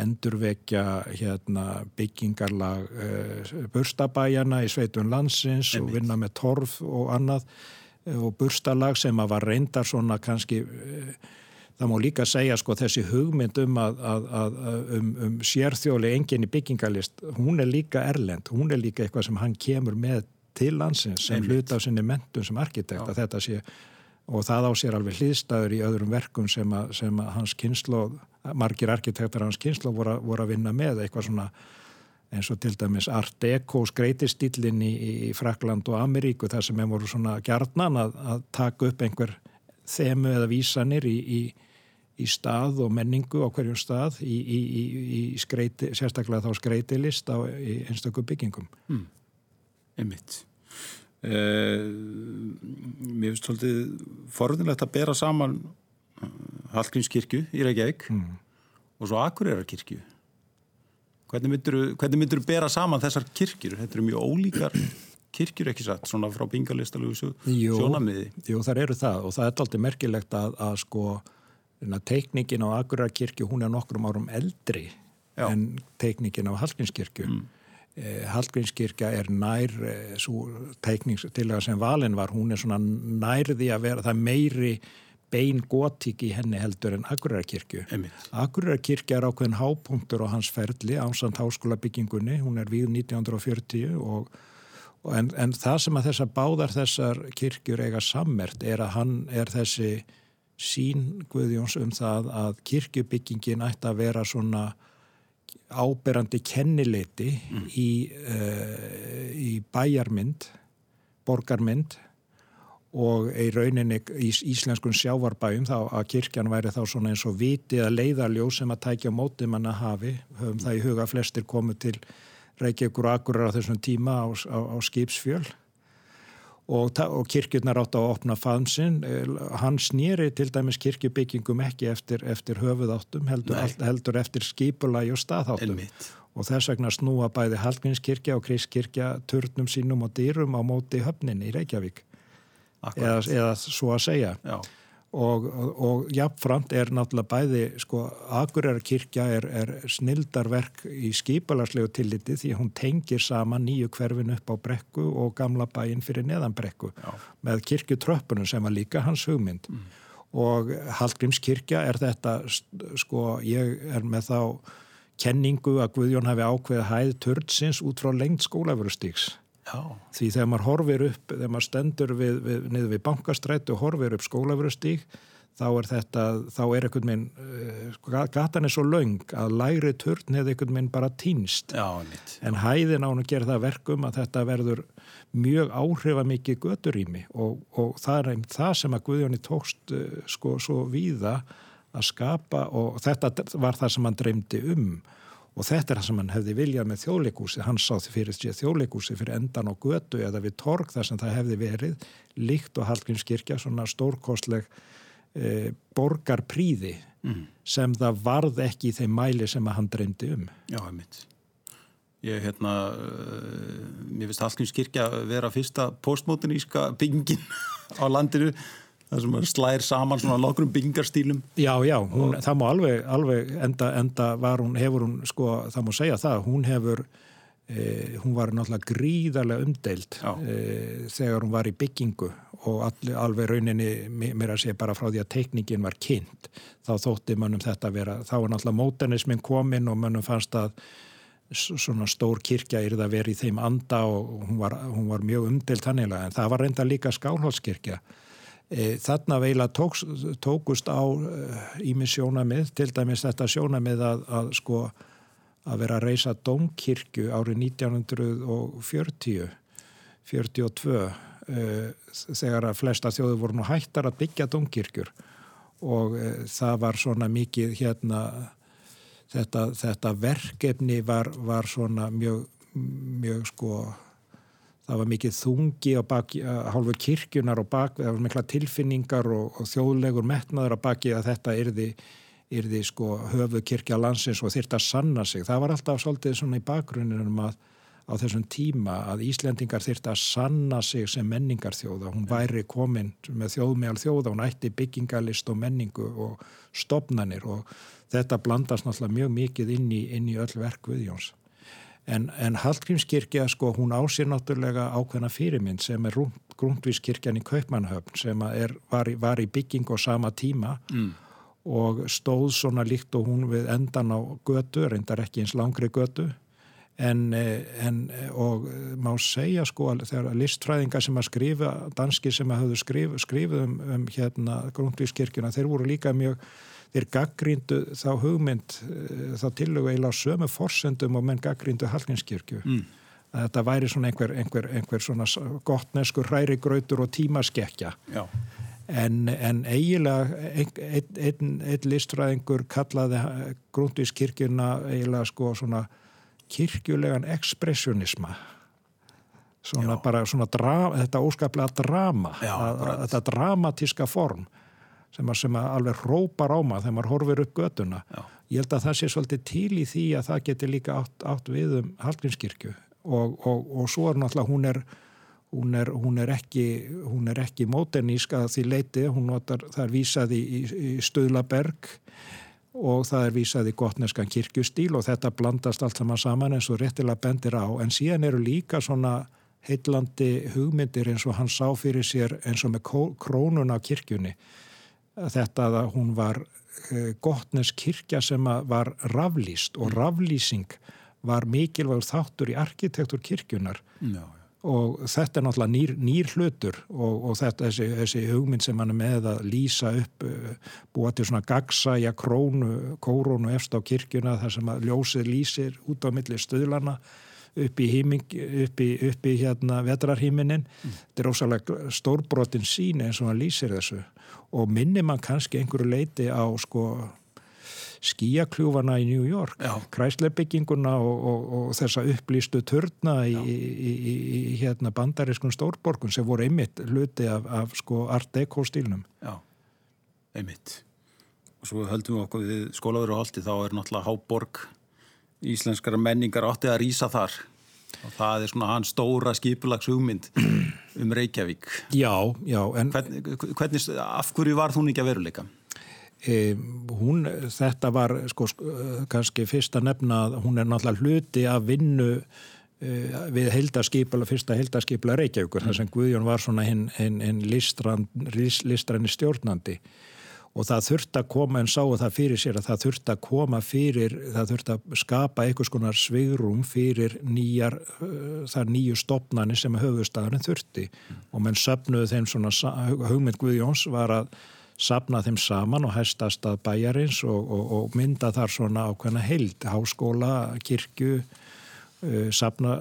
B: endurvekja hérna, byggingarlag uh, burstabæjana í sveitun landsins Einmitt. og vinna með torf og annað uh, og burstalag sem að var reyndar svona kannski uh, það má líka segja sko þessi hugmynd um, að, að, að, um, um sérþjóli engin í byggingalist, hún er líka erlend, hún er líka eitthvað sem hann kemur með til landsins sem hlut af sinni mentun sem arkitekt að þetta sé og það á sér alveg hlýðstæður í öðrum verkum sem að, sem hans kynslo, margir arkitektar hans kynslo voru, voru að vinna með eitthvað svona eins og til dæmis Art Deco skreitistílinn í, í Frakland og Ameríku þar sem hefur voru svona gjarnan að, að taka upp einhver þemu eða vísanir í, í í stað og menningu á hverjum stað í, skreiti, sérstaklega þá skreitilist á einstakku byggingum. Mm.
A: Einmitt. Eh, mér finnst svolítið forðunlegt að bera saman eh, Hallgrímskirkju í Reykjavík mm. og svo Akureyrakirkju. Hvernig myndur þú bera saman þessar kirkjur? Þetta eru mjög ólíkar kirkjur ekki satt, svona frá bingalistalögu sjónamiði.
B: Jú, þar eru það og það er alltaf merkilegt að, að sko teikningin á Akurarkirkju hún er nokkrum árum eldri Já. en teikningin á Hallgrímskirkju mm. Eh, Hallgrímskirkja er nær eh, svo teikningstilega sem valin var, hún er svona nærði að vera það meiri bein gotík í henni heldur en Akurarkirkju Akurarkirkja er ákveðin hápunktur á hans ferli ásand háskóla byggingunni, hún er við 1940 og En, en það sem að þessar báðar þessar kirkjur eiga sammert er að hann er þessi sín Guðjóns um það að kirkjubyggingin ætti að vera svona áberandi kennileiti mm. í, uh, í bæjarmynd, borgarmynd og í rauninni í íslenskun sjávarbæjum þá að kirkjan væri þá svona eins og viti að leiðarljó sem að tækja mótið manna hafi, höfum það í huga flestir komið til Reykjavík og Akureyra á þessum tíma á, á, á skipsfjöl og, og kirkjurnar átt að opna faðmsinn. Eh, hann snýri til dæmis kirkjubyggingum ekki eftir, eftir höfuðáttum, heldur, heldur eftir skipulagi og staðáttum. Elmitt. Og þess vegna snúa bæði Hallgrímskirkja og Kriskirkja turnum sínum og dýrum á móti höfninni í Reykjavík. Eða, eða svo að segja. Já og, og, jafnframt er náttúrulega bæði sko Akureyrakirkja er, er snildarverk í skipalarslegu tilliti því hún tengir saman nýju hverfin upp á brekku og gamla bæin fyrir neðan brekku Já. með kirkjutröppunum sem var líka hans hugmynd mm. og Hallgrímskirkja er þetta sko ég er með þá kenningu að Guðjón hafi ákveðið hæð törnsins út frá lengt skólafurustíks Já. Því þegar maður horfir upp, þegar maður stendur við, við, niður við bankastrættu og horfir upp skólafurustík, þá er þetta, þá er einhvern minn, uh, gatan er svo laung að læri törn hefði einhvern minn bara týnst. Já, nýtt. En hæðin án að gera það verkum að þetta verður mjög áhrifamikið göturými og, og það er einn það sem að Guðjóni tókst uh, sko svo víða að skapa og þetta var það sem hann dreymdi um og þetta er það sem hann hefði viljað með þjóðleikúsi hann sá því fyrir þjóðleikúsi fyrir endan og götu eða við torg þar sem það hefði verið líkt og Hallgrímskirkja svona stórkostleg e, borgarpríði mm. sem það varð ekki í þeim mæli sem hann dreymdi um.
A: Já, einmitt. Ég, hérna, uh, mér finnst Hallgrímskirkja vera fyrsta postmoderníska byggingin á landinu það sem slæðir saman svona lokrum byggingarstílum.
B: Já, já, hún, það má alveg, alveg enda, enda var hún, hefur hún sko, það má segja það, hún hefur eh, hún var náttúrulega gríðarlega umdeild eh, þegar hún var í byggingu og all, alveg rauninni mér að segja bara frá því að teikningin var kynnt, þá þótti mannum þetta vera, þá er náttúrulega móternismin komin og mannum fannst að svona stór kirkja er það verið í þeim anda og hún var, hún var mjög umdeild hannilega en það var reynda líka skálhóllskirkja þarna veila tóks, tókust á ími e, sjónamið, til dæmis þetta sjónamið að, að sko að vera að reysa domkirkju árið 1940 42 e, þegar að flesta þjóðu voru nú hættar að byggja domkirkjur og e, það var svona mikið hérna þetta, þetta verkefni var, var svona mjög, mjög sko það var mikið þungi á baki, hálfu kirkjunar og baki, það var mikla tilfinningar og, og þjóðlegur metnaður á baki að þetta yrði, yrði sko höfu kirkja landsins og þyrta að sanna sig. Það var alltaf svolítið svona í bakgrunninum að á þessum tíma að Íslendingar þyrta að sanna sig sem menningarþjóða. Hún væri komin með þjóðmeðal þjóða, hún ætti byggingalist og menningu og stopnanir og þetta blandast náttúrulega mjög mikið inn í, inn í öll verk Guðjóns. En, en Hallgrímskirkja sko hún ásýr náttúrulega ákveðna fyrirmynd sem er Grúndvískirkjan í Kaupmannhöfn sem er, var, var í bygging á sama tíma mm. og stóð svona líkt og hún við endan á götu, reyndar ekki eins langri götu en, en og má segja sko að þegar listfræðingar sem að skrifa, danski sem að höfðu skrif, skrifið um, um hérna Grundvískirkjuna, þeir voru líka mjög þeir gaggríndu þá hugmynd þá tilögu eiginlega sömu forsendum og menn gaggríndu Hallgrímskirkju. Mm. að þetta væri svona einhver, einhver, einhver svona gottneskur hræri grautur og tímaskekkja.
A: Já.
B: En, en eiginlega einn ein, ein, ein listræðingur kallaði Grundvískirkjuna eiginlega sko svona kirkjulegan ekspressionisma. Svona Já. bara svona drama, þetta óskaplega drama
A: Já,
B: að, að, þetta dramatíska form sem sem að alveg rópar á maður þegar maður horfir upp göduna ég held að það sé svolítið til í því að það geti líka átt, átt við um Hallgrímskirkju. Og, og, og svo er náttúrulega hún er hún er, hún er ekki, ekki móternísk að því leiti, hún notar, það er vísað í, í, í Stöðlaberg og það er vísað í gottneskan kirkjustíl og þetta blandast allt saman saman eins og réttilega bendir á. En síðan eru líka svona heitlandi hugmyndir eins og hann sá fyrir sér eins og með krónun á kirkjunni þetta að hún var eh, gottnes kirkja sem var raflýst og raflýsing var mikilvægur þáttur í arkitektur kirkjunar
A: Já,
B: og þetta er náttúrulega nýr, nýr hlutur og, og þetta, þessi, þessi hugmynd sem hann er með að lýsa upp búa til svona gagsæja krónu kórónu efst á kirkjuna þar sem að ljósið lýsir út á milli stöðlana upp í, híming, upp í, upp í hérna vetrarhíminin mm. þetta er ósalega stórbrotin sín eins og hann lýsir þessu og minnir mann kannski einhverju leiti á sko skíakljúfana í New York, kræslebygginguna og, og, og þessa upplýstu törna í, í, í, í hérna bandarískun stórborgun sem voru einmitt hluti af, af sko art deco stílnum.
A: Já, einmitt. Og svo höldum við okkur við skólaður og haldi þá er náttúrulega Háborg íslenskara menningar átti að rýsa þar og það er svona hans stóra skipulags hugmynd um Reykjavík.
B: Já, já. En...
A: Hvern, hvernig, af hverju var þú ekki að veruleika?
B: E, hún, þetta var sko kannski fyrsta nefna að hún er náttúrulega hluti að vinnu e, við heildaskipala, fyrsta heildaskipala Reykjavíkur, mm. þar sem Guðjón var svona hinn hin, hin listræni stjórnandi og það þurfti að koma en sáu það fyrir sér að það þurfti að koma fyrir, það þurfti að skapa einhvers konar svigrum fyrir nýjar, þar nýju stopnani sem höfustæðurinn þurfti mm. og menn söpnuðu þeim svona hugmynd Guðjóns var að sapna þeim saman og hæstast að bæjarins og, og, og mynda þar svona ákveðna heild, háskóla, kirkju uh, sapna,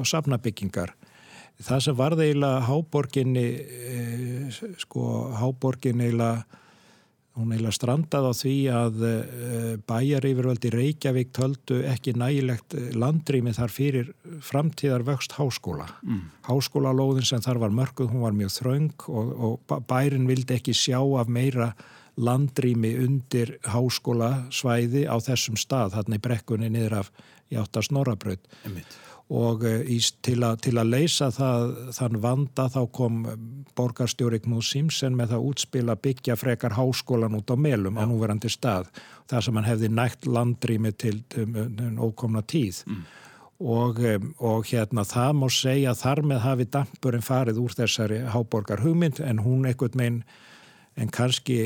B: og sapnabyggingar. Það sem var þeila háborginni, uh, sko háborginni eila hún eiginlega strandað á því að eh, bæjar yfirvöldi Reykjavík töldu ekki nægilegt eh, landrými þar fyrir framtíðar vöxt háskóla. Mm. Háskólalóðin sem þar var mörguð, hún var mjög þraung og, og bærin vildi ekki sjá af meira landrými undir háskólasvæði á þessum stað, þarna í brekkunni niður af í áttast Norrabraut.
A: Emitt
B: og eh, í, til, a, til að leysa það, þann vanda þá kom borgarstjóri Knúð Simsen með það útspila byggja frekar háskólan út á melum á núverandi stað þar sem hann hefði nægt landrými til ókomna tíð mm. og, og hérna það má segja þar með hafi dampurinn farið úr þessari háborgar hugmynd en hún ekkert meginn en kannski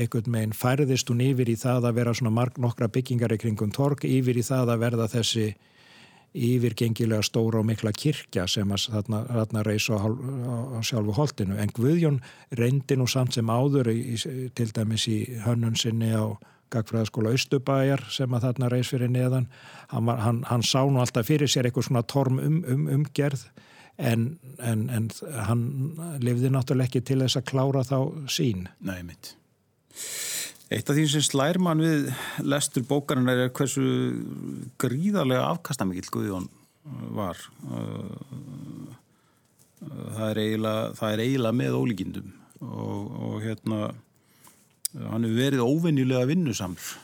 B: einhvern veginn færðist hún yfir í það að vera svona marg nokkra byggingar í kringum tork, yfir í það að verða þessi yfirgengilega stóra og mikla kirkja sem að þarna, þarna reysa á, á sjálfu holdinu en Guðjón reyndi nú samt sem áður í, til dæmis í hönnun sinni á Gagfræðaskóla Östubæjar sem að þarna reys fyrir neðan. Hann, var, hann, hann sá nú alltaf fyrir sér eitthvað svona torm um, um, umgerð en, en, en hann lifði náttúrulega ekki til þess að klára þá sín
A: Nei mitt Eitt af því sem slær mann við lestur bókarinnar er hversu gríðarlega afkastamikill Guðjón var. Uh, það er eiginlega, það er eiginlega með ólíkindum og, og hérna hann hefur verið óvenjulega vinnusamr.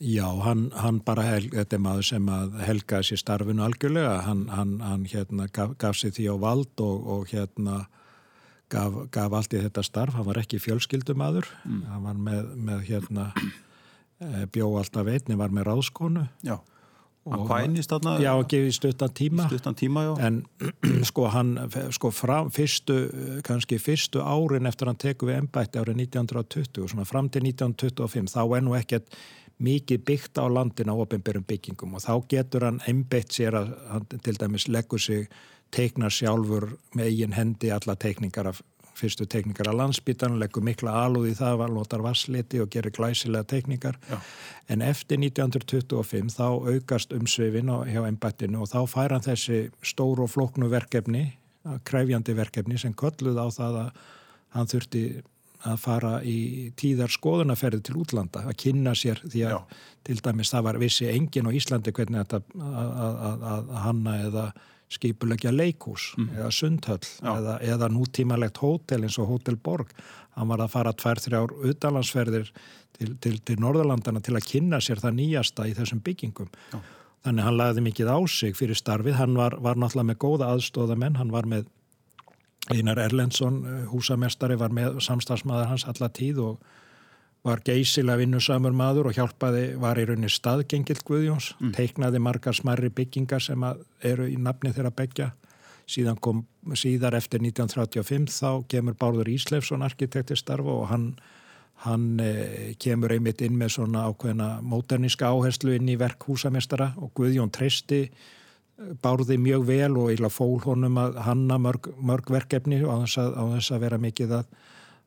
B: Já, hann, hann bara, hel, þetta er maður sem helgaði sér starfinu algjörlega, hann, hann, hann hérna gaf, gaf sér því á vald og, og hérna gaf, gaf allt í þetta starf, hann var ekki fjölskyldumadur, mm. hann var með, með hérna, eh, bjó alltaf einni, var með ráðskonu
A: Já. Hann kvænist þarna?
B: Já, gefið stuttan tíma.
A: Stuttan tíma, já.
B: En sko hann, sko fram, fyrstu, kannski fyrstu árin eftir hann teku við ennbætti árið 1920, svona fram til 1925, þá er nú ekkert mikið byggt á landin á ofinbjörnum byggingum og þá getur hann ennbætt sér að hann til dæmis leggur sig teiknar sjálfur með eigin hendi alla teikningar af fyrstu teikningar að landsbytarn, leggur mikla alúð í það, notar vassliti og gerir glæsilega teikningar. Já. En eftir 1925 þá aukast umsveifin hjá ennbættinu og þá fær hann þessi stóru og floknu verkefni, kræfjandi verkefni sem kolluð á það að hann þurfti að fara í tíðar skoðunaferði til útlanda, að kynna sér því að Já. til dæmis það var vissi engin á Íslandi hvernig þetta að hanna eða skipulegja leikús mm. eða sundhöll eða, eða nútímalegt hótel eins og Hótel Borg. Hann var að fara tvær, þrjár utalansferðir til, til, til Norðurlandana til að kynna sér það nýjasta í þessum byggingum. Já. Þannig hann lagði mikið á sig fyrir starfið. Hann var, var náttúrulega með góða aðstóðamenn. Hann var með Einar Erlendsson, húsamestari, var með samstagsmaður hans alla tíð og var geysilega vinnusamur maður og hjálpaði, var í rauninni staðgengilt Guðjóns, mm. teiknaði margar smarri byggingar sem eru í nafni þeirra begja. Síðan kom, síðar eftir 1935 þá kemur Bárður Ísleifsson arkitekti starfa og hann, hann eh, kemur einmitt inn með svona ákveðina móterníska áherslu inn í verk húsamestara og Guðjón treysti eh, Bárði mjög vel og fól honum að hanna mörg, mörg verkefni á þess að, á þess að vera mikið að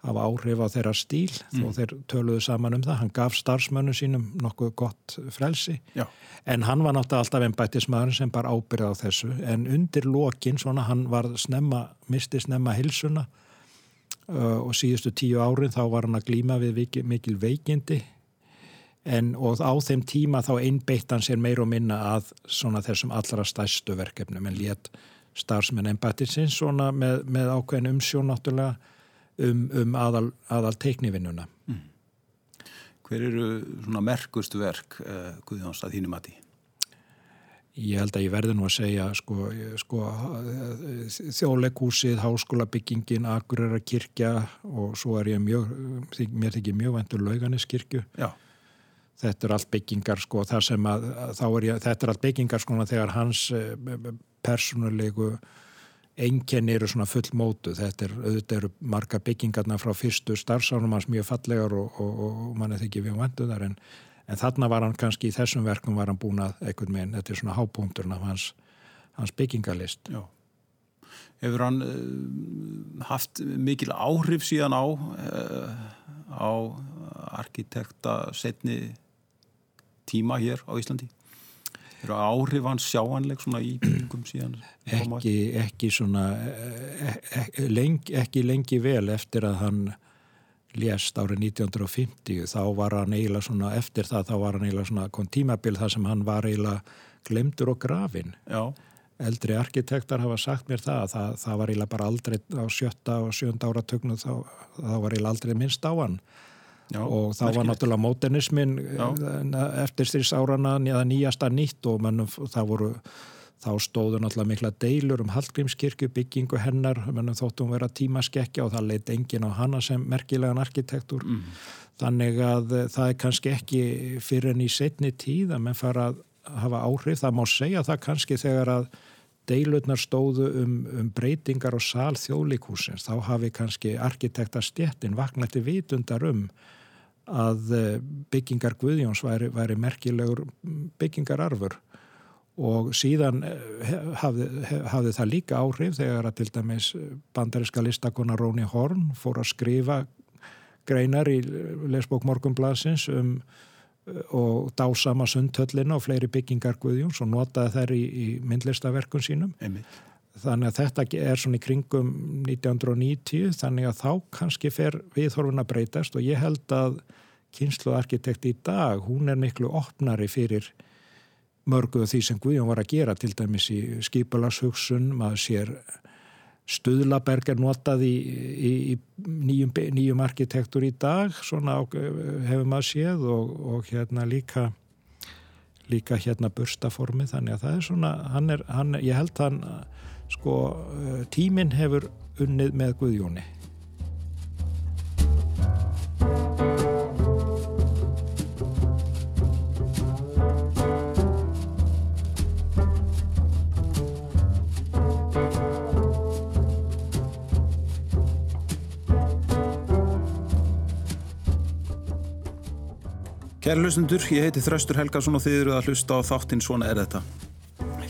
B: af áhrif á þeirra stíl mm. þó þeir töluðu saman um það. Hann gaf starfsmönnu sínum nokkuð gott frelsi Já. en hann var náttúrulega alltaf einn bættismæður sem bara ábyrða á þessu en undir lokin svona hann var snemma, misti snemma hilsuna uh, og síðustu tíu árin þá var hann að glýma við mikil veikindi en og á þeim tíma þá einbeitt hann sér meir og minna að svona þessum allra stæstu verkefnum en létt starfsmenn einbættisins svona með, með ákveðin umsjón náttúrulega um, um aðal, aðal teiknivinnuna. Mm.
A: Hver eru svona merkustu verk uh, Guðjóns að þínum aði?
B: Ég held að ég verði nú að segja sko, sko þjóðleikúsið, háskólabyggingin, Akureyra kirkja og svo er ég mjög, mér þykir mjög vendur lauganiskirkju. Já. Þetta er allt byggingar sko, þar sem að, þá er ég, þetta er allt byggingar sko þegar hans eh, enkenni eru svona full mótu þetta er, auðvitað eru marga byggingarna frá fyrstu starfsánum hans mjög fallegar og, og, og mann er þykki við vandu þar en, en þarna var hann kannski í þessum verkum var hann búin að einhvern veginn, þetta er svona hápunkturna hans, hans byggingalist Já.
A: Hefur hann uh, haft mikil áhrif síðan á uh, á arkitekta setni tíma hér á Íslandi? Eru áhrif hans sjáanleg svona í byggum síðan?
B: Ekki, ekki svona ekki lengi, ekki lengi vel eftir að hann lést árið 1950 þá var hann eiginlega svona eftir það þá var hann eiginlega svona kontímabil þar sem hann var eiginlega glemdur og grafin Já. eldri arkitektar hafa sagt mér það það, það var eiginlega bara aldrei á sjötta og sjönda áratögnu þá, þá var eiginlega aldrei minnst á hann Já, og þá var náttúrulega móternismin eh, eftir styrst árana eða nýjasta nýtt og mannum, það voru þá stóðu náttúrulega mikla deilur um Hallgrímskirkju byggingu hennar mannum þóttum vera tímaskekkja og það leitt engin á hana sem merkilegan arkitektur. Mm. þannig að eh, það er kannski ekki fyrir enn í setni tíð að menn fara að hafa áhrif, það má segja það kannski þegar að deilurnar stóðu um, um breytingar og sál þjóðlíkúsins, þá hafi kannski arkitektastjettin vaknætti vitundar um að eh, byggingar Guðjóns væri, væri merkilegur byggingararfur og síðan eh, hafði, hafði það líka áhrif þegar að til dæmis bandariska listakona Róni Horn fór að skrifa greinar í lesbók Morgunblasins um og dásama sundhöllina og fleiri byggingar Guðjóns og notaði þær í, í myndlistaverkun sínum Einmitt. Þannig að þetta er svona í kringum 1990 þannig að þá kannski fer viðhorfuna breytast og ég held að kynsluarkitekt í dag hún er miklu opnari fyrir mörgu af því sem Guðjón var að gera til dæmis í skipulashugsun maður sér Stuðlaberg er notað í, í, í nýjum, nýjum arkitektur í dag svona hefur maður séð og, og hérna líka líka hérna burstaformi þannig að það er svona hann er, hann, ég held hann sko eh, tíminn hefur unnið með Guðjóni
A: Kæra hlustendur, ég heiti Þraustur Helgarsson og þið eru að hlusta á þáttinn Svona er þetta.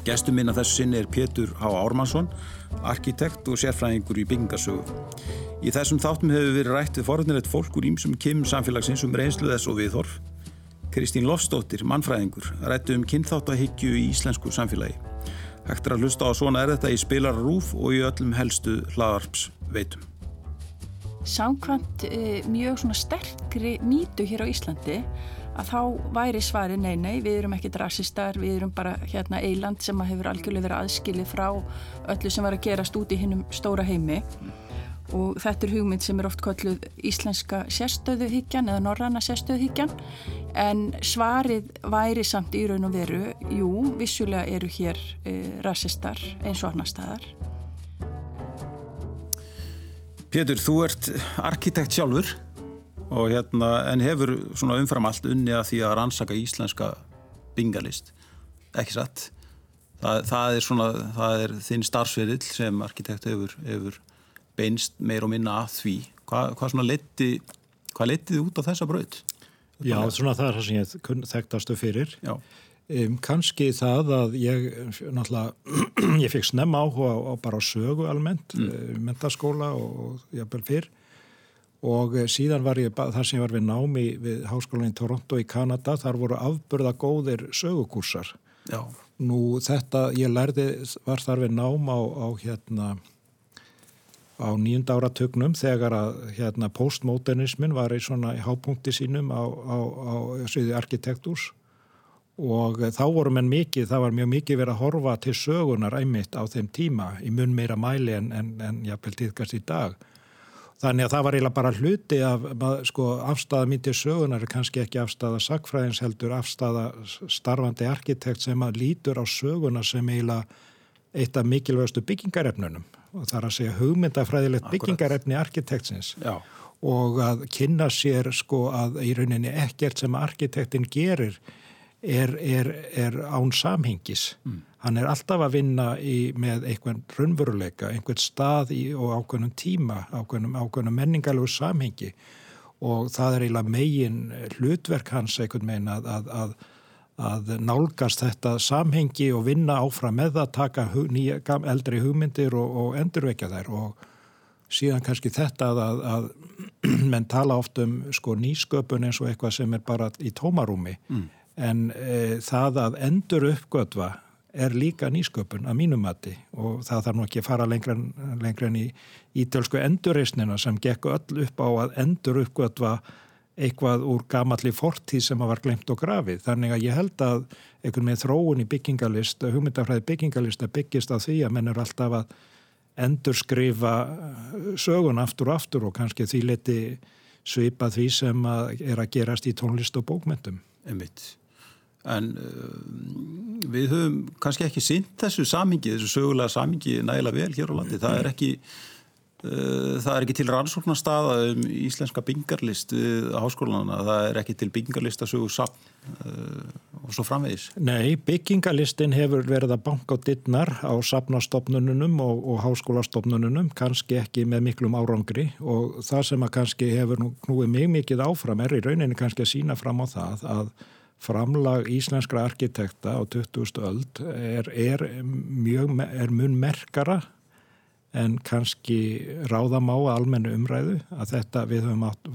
A: Gestur minn að þessu sinni er Pétur H. Ármannsson, arkitekt og sérfræðingur í byggingasögu. Í þessum þáttum hefur verið rætt við forunilegt fólk úr ímsum kymum samfélagsins um reynslu þess og viðhorf. Kristín Lofsdóttir, mannfræðingur, rættu um kynþáttahyggju í íslensku samfélagi. Hægt er að hlusta á Svona er þetta í spilarrúf og í öllum helstu hlaðarps veitum.
C: Samkvæmt e, mjög sterkri mýtu hér á Íslandi að þá væri svari nei, nei, við erum ekki drassistar, við erum bara hérna eiland sem hefur algjörlega verið aðskilið frá öllu sem var að gerast út í hinnum stóra heimi. Og þetta er hugmynd sem er oft kolluð íslenska sérstöðuhyggjan eða norranna sérstöðuhyggjan. En svarið væri samt í raun og veru, jú, vissulega eru hér e, rassistar eins og annar staðar.
A: Pétur, þú ert arkitekt sjálfur og hérna, en hefur svona umfram allt unni að því að rannsaka íslenska bingalist, ekki satt? Það, það er svona það er þinn starfsverill sem arkitekt hefur, hefur beinst meir og minna að því. Hva, hvað svona leti hvað letið út á þessa braut?
B: Já, svona það er það sem ég þekktastu fyrir.
A: Já.
B: Um, kannski það að ég náttúrulega, ég fikk snemma áhuga á, á bara sögu almennt, mm. Eh, mentaskóla og jafnvel fyrr og eh, síðan var ég, þar sem ég var við námi við Háskólan í Toronto í Kanada, þar voru afbörða góðir sögukúrsar.
A: Já.
B: Nú þetta, ég lærði, var þar við nám á, á hérna, á nýjunda áratögnum þegar að hérna postmodernismin var í svona hápunkti sínum á, á, á sviði arkitektúrs og eh, þá voru menn mikið, það var mjög mikið verið að horfa til sögunar æmitt á þeim tíma í mun meira mæli en, en, en jáfnvel tíðkast í dag. Þannig að það var eiginlega bara hluti af, sko, afstæða mín til sögunar er kannski ekki afstæða sakfræðins heldur, afstæða starfandi arkitekt sem að lítur á sögunar sem eiginlega eitt af mikilvægastu byggingarefnunum. Og það er að segja hugmyndafræðilegt byggingarefni arkitektsins Já. og að kynna sér sko að í rauninni ekkert sem arkitektin gerir er, er, er án samhengis. Mm hann er alltaf að vinna í, með einhvern raunveruleika, einhvern stað í, og ákveðnum tíma, ákveðnum, ákveðnum menningalegu samhengi. Og það er eiginlega megin hlutverk hans einhvern megin að, að, að, að nálgast þetta samhengi og vinna áfram með það, taka hug, nýja, eldri hugmyndir og, og endurvekja þær. Og síðan kannski þetta að menn tala oft um sko, nýsköpun eins og eitthvað sem er bara í tómarúmi. Mm. en e, það að endur uppgötva er líka nýsköpun að mínumati og það þarf nú ekki að fara lengra, en í ítölsku endurreysnina sem gekk öll upp á að endur uppgötva eitthvað úr gamalli fortíð sem var glemt og grafið. Þannig að ég held að einhvern með þróun í byggingalist, hugmyndafræði byggingalist að byggist að því að menn er alltaf að endur skrifa sögun aftur og aftur og kannski því leti svipa því sem að er að gerast í tónlist og bókmyndum.
A: Emmitt en uh, við höfum kannski ekki synt þessu samingi, þessu sögulega samingi nægilega vel hér á landi, það er ekki uh, það er ekki til rannsóknarstaða um íslenska byngarlist við háskólanana, það er ekki til byngarlist að sögu samt uh, og svo framvegis.
B: Nei, byggingarlistin hefur verið að banka á dittnar á sapnastofnununum og, og háskólastofnununum, kannski ekki með miklum árangri. Og það sem að kannski hefur nú, nú mjög mikið áfram er í rauninni kannski að sína fram á það að framlag íslenskra arkitekta á 20. öld er, er, mjög, er mun merkara en kannski ráðam á almennu umræðu að þetta við höfum átt,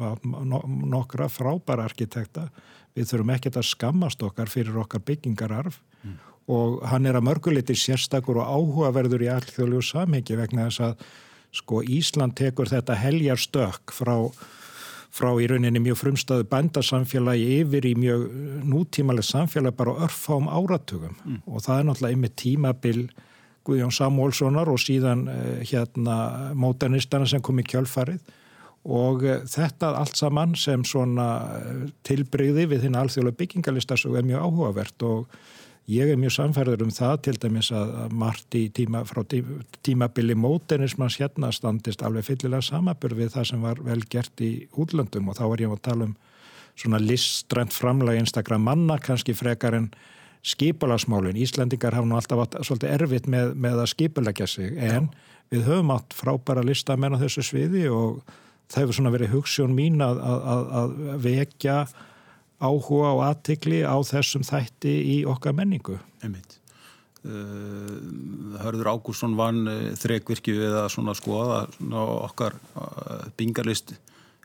B: nokkra frábæra arkitekta, við þurfum ekkert að skammast okkar fyrir okkar byggingararf mm. og hann er að mörguliti sérstakur og áhugaverður í allþjóðlegu samhengi vegna þess að sko Ísland tekur þetta heljar stök frá frá í rauninni mjög frumstaðu bændasamfélagi yfir í mjög nútímaleg samfélag bara örfám áratugum mm. og það er náttúrulega einmitt tímabil Guðjón Samúlssonar og síðan eh, hérna móternistana sem kom í kjölfarið og eh, þetta allt saman sem svona eh, tilbreyði við þinn alþjóðlega byggingalista er mjög áhugavert og Ég er mjög samfærður um það til dæmis að margt í tíma, frá tímabili mótenismans hérna standist alveg fyllilega samabur við það sem var vel gert í útlöndum og þá er ég að tala um svona listrænt framlega einstakra manna, kannski frekar en skipilagsmálin. Íslandingar hafa nú alltaf átt svolítið erfitt með, með að skipilegja sig en Já. við höfum átt frábæra listamenn á þessu sviði og það hefur svona verið hugssjón mín að, að, að vekja áhuga og aðtikli á þessum þætti í okkar menningu.
A: Einmitt. Uh, Hörður Ágúrsson vann uh, þrekvirkju eða svona skoða svona okkar uh, bingarlist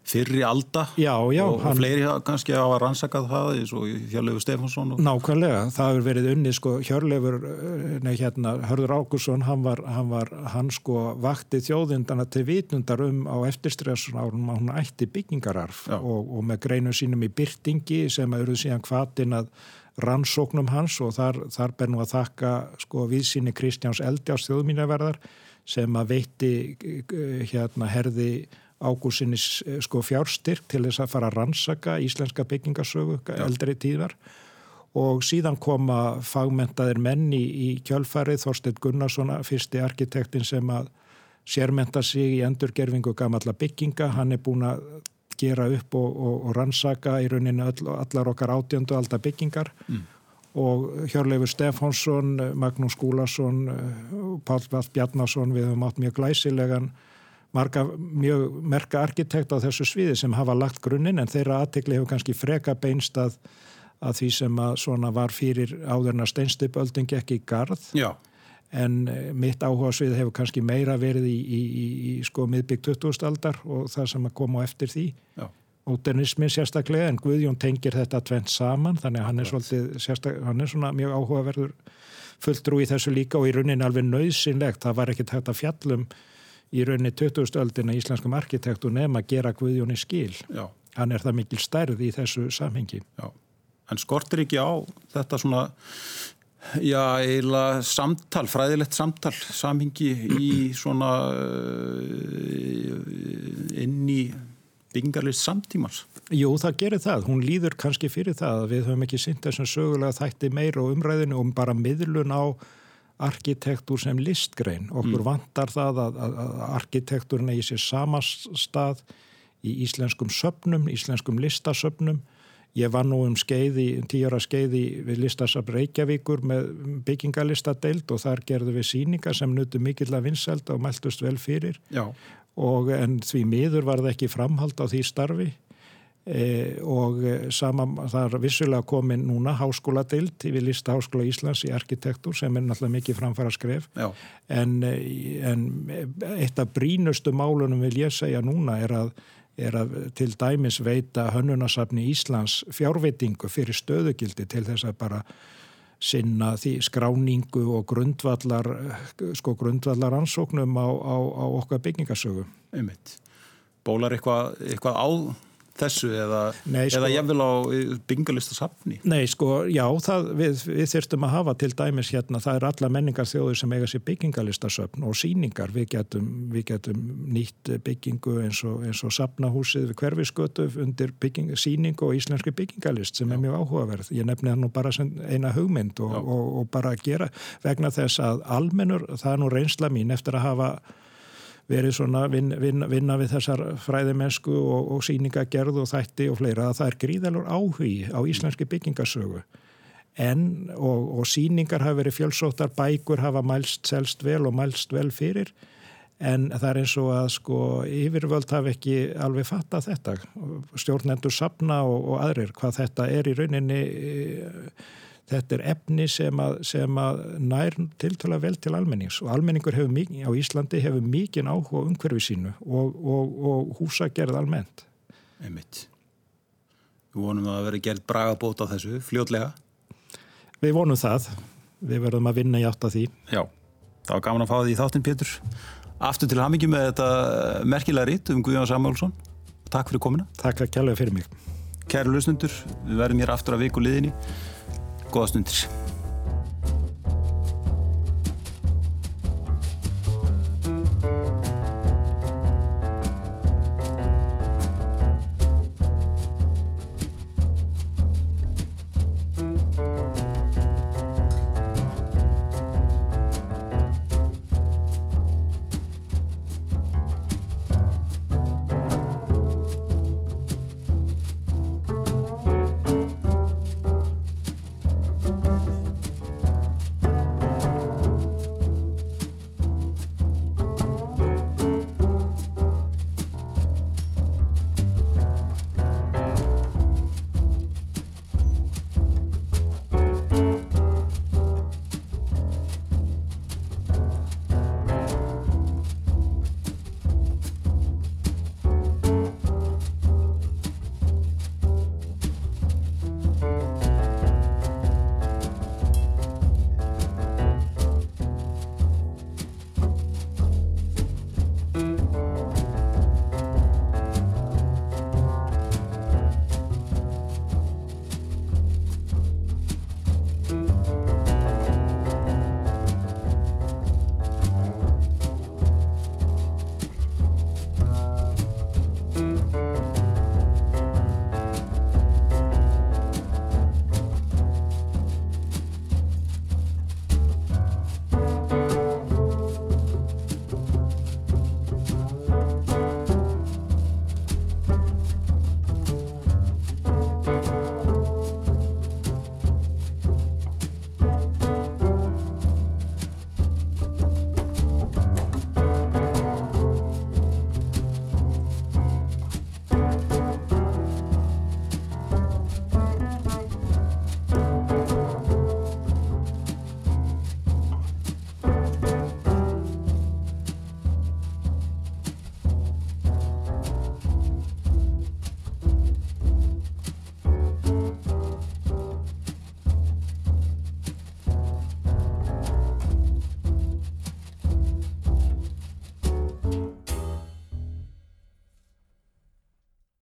A: fyrri alda
B: já, já,
A: og, og fleiri kannski á að rannsaka það eins og Hjörlefur Stefánsson og...
B: Nákvæmlega, það hefur verið unnið sko Hjörlefur, nei hérna Hörður Ágúrsson, hann var, hann var hann sko vakti þjóðindana til vitundar um á eftirstressunárunum að hún ætti byggingararf og, og með greinu sínum í byrtingi sem að eruð síðan hvatin að rannsóknum hans og þar, þar ber nú að þakka sko viðsýni Kristjáns Eldjárs þjóðmínaverðar sem að veitti eh, hérna herði ágúsinis eh, sko fjárstyrk til þess að fara að rannsaka íslenska byggingasögu eldri tíðar. Og síðan koma fagmentaðir menni í kjölfarið Þorstein Gunnarsson, fyrsti arkitektin sem að sérmenta sig í endurgerfingu gamalla bygginga, hann er búin að gera upp og, og, og rannsaka í rauninu all, allar okkar átjöndu alltaf byggingar. Mm. og Hjörleifur Stefánsson, Magnús Skúlason Pál Vall Bjarnason við höfum átt mjög glæsilegan marga mjög merka arkitekt á þessu sviði sem hafa lagt grunninn en þeirra aðtekli hefur kannski freka beinst að, að því sem að svona var fyrir áðurna steinstipölding ekki í garð
A: Já
B: en eh, mitt áhuga svið hefur kannski meira verið í, í, í, í sko miðbygg 20. aldar og það sem að koma á eftir því
A: Já.
B: Óternismin sérstaklega en Guðjón tengir þetta tvent saman þannig að hann er, svolítið, hann er svona mjög áhugaverður fulltrú í þessu líka og í rauninni alveg nöðsynlegt það var ekkert hægt að fjallum í rauninni 20. aldina íslenskum arkitektur nefn að gera Guðjóni skil
A: Já.
B: hann er það mikil stærð í þessu samhengi
A: Já. En skortir ekki á þetta svona Já, eiginlega samtal, fræðilegt samtal, samhengi í svona uh, inn í byggingarlist samtímans.
B: Jú, það gerir það. Hún líður kannski fyrir það að við höfum ekki synt þessum sögulega þætti meira og umræðinu og um bara miðlun á arkitektur sem listgrein. Okkur mm. vantar það að, að, að arkitekturinn eigi sér samastað í íslenskum söpnum, íslenskum listasöpnum Ég var nú um skeiði, um tíara skeiði við listasab Reykjavíkur með byggingalistadeild og þar gerðu við síningar sem nutu mikill að vinsælda og mæltust vel fyrir
A: Já.
B: og en því miður var það ekki framhald á því starfi e, og sama, það er vissulega komin núna háskóladeild við Listaháskóla Íslands í arkitektur sem er náttúrulega mikið framfara skref en, en eitt af brínustu málunum vil ég segja núna er að er að til dæmis veita hönnunasafni Íslands fjárveitingu fyrir stöðugildi til þess að bara sinna því skráningu og grundvallar, sko grundvallar ansóknum á, á, á okkar byggingasögu.
A: Bólar eitthvað, eitthvað á þessu eða,
B: Nei, sko,
A: eða jæfnvel á byggingalista-safni?
B: Nei, sko, já, það, við, við þyrstum að hafa til dæmis hérna, það er alla menningar þjóður sem eiga sér byggingalista-safn og síningar, við getum, við getum nýtt byggingu eins og, eins og safnahúsið við hverfiskötu undir bygging, síningu og íslenski byggingalist sem já. er mjög áhugaverð. Ég nefni það nú bara sem eina hugmynd og, og, og bara gera vegna þess að almennur, það er nú reynsla mín eftir að hafa verið svona vin, vin, vinna við þessar fræðimennsku og, og síningagerð og þætti og fleira að það er gríðalur áhugi á íslenski byggingasögu en og, og síningar hafa verið fjölsóttar, bækur hafa mælst selst vel og mælst vel fyrir en það er eins og að sko yfirvöld hafi ekki alveg fattað þetta stjórnendur sapna og, og aðrir hvað þetta er í rauninni Þetta er efni sem að, sem að nær tiltala vel til almennings og almenningur hefur mikið, á Íslandi hefur mikið áhuga umhverfi sínu og, og, og húsa gerð almennt.
A: Einmitt. Við vonum að það veri gerð braga bót á þessu, fljótlega.
B: Við vonum það. Við verðum að vinna í átt af því.
A: Já, það var gaman að fá því þáttinn Pétur. Aftur til hamingi með þetta merkilega ritt um Guðjón Samálsson. Takk fyrir komina.
B: Takk að kjærlega fyrir mig.
A: Kæru lusnundur, við verðum hér aftur að viku liðinni góða stundir.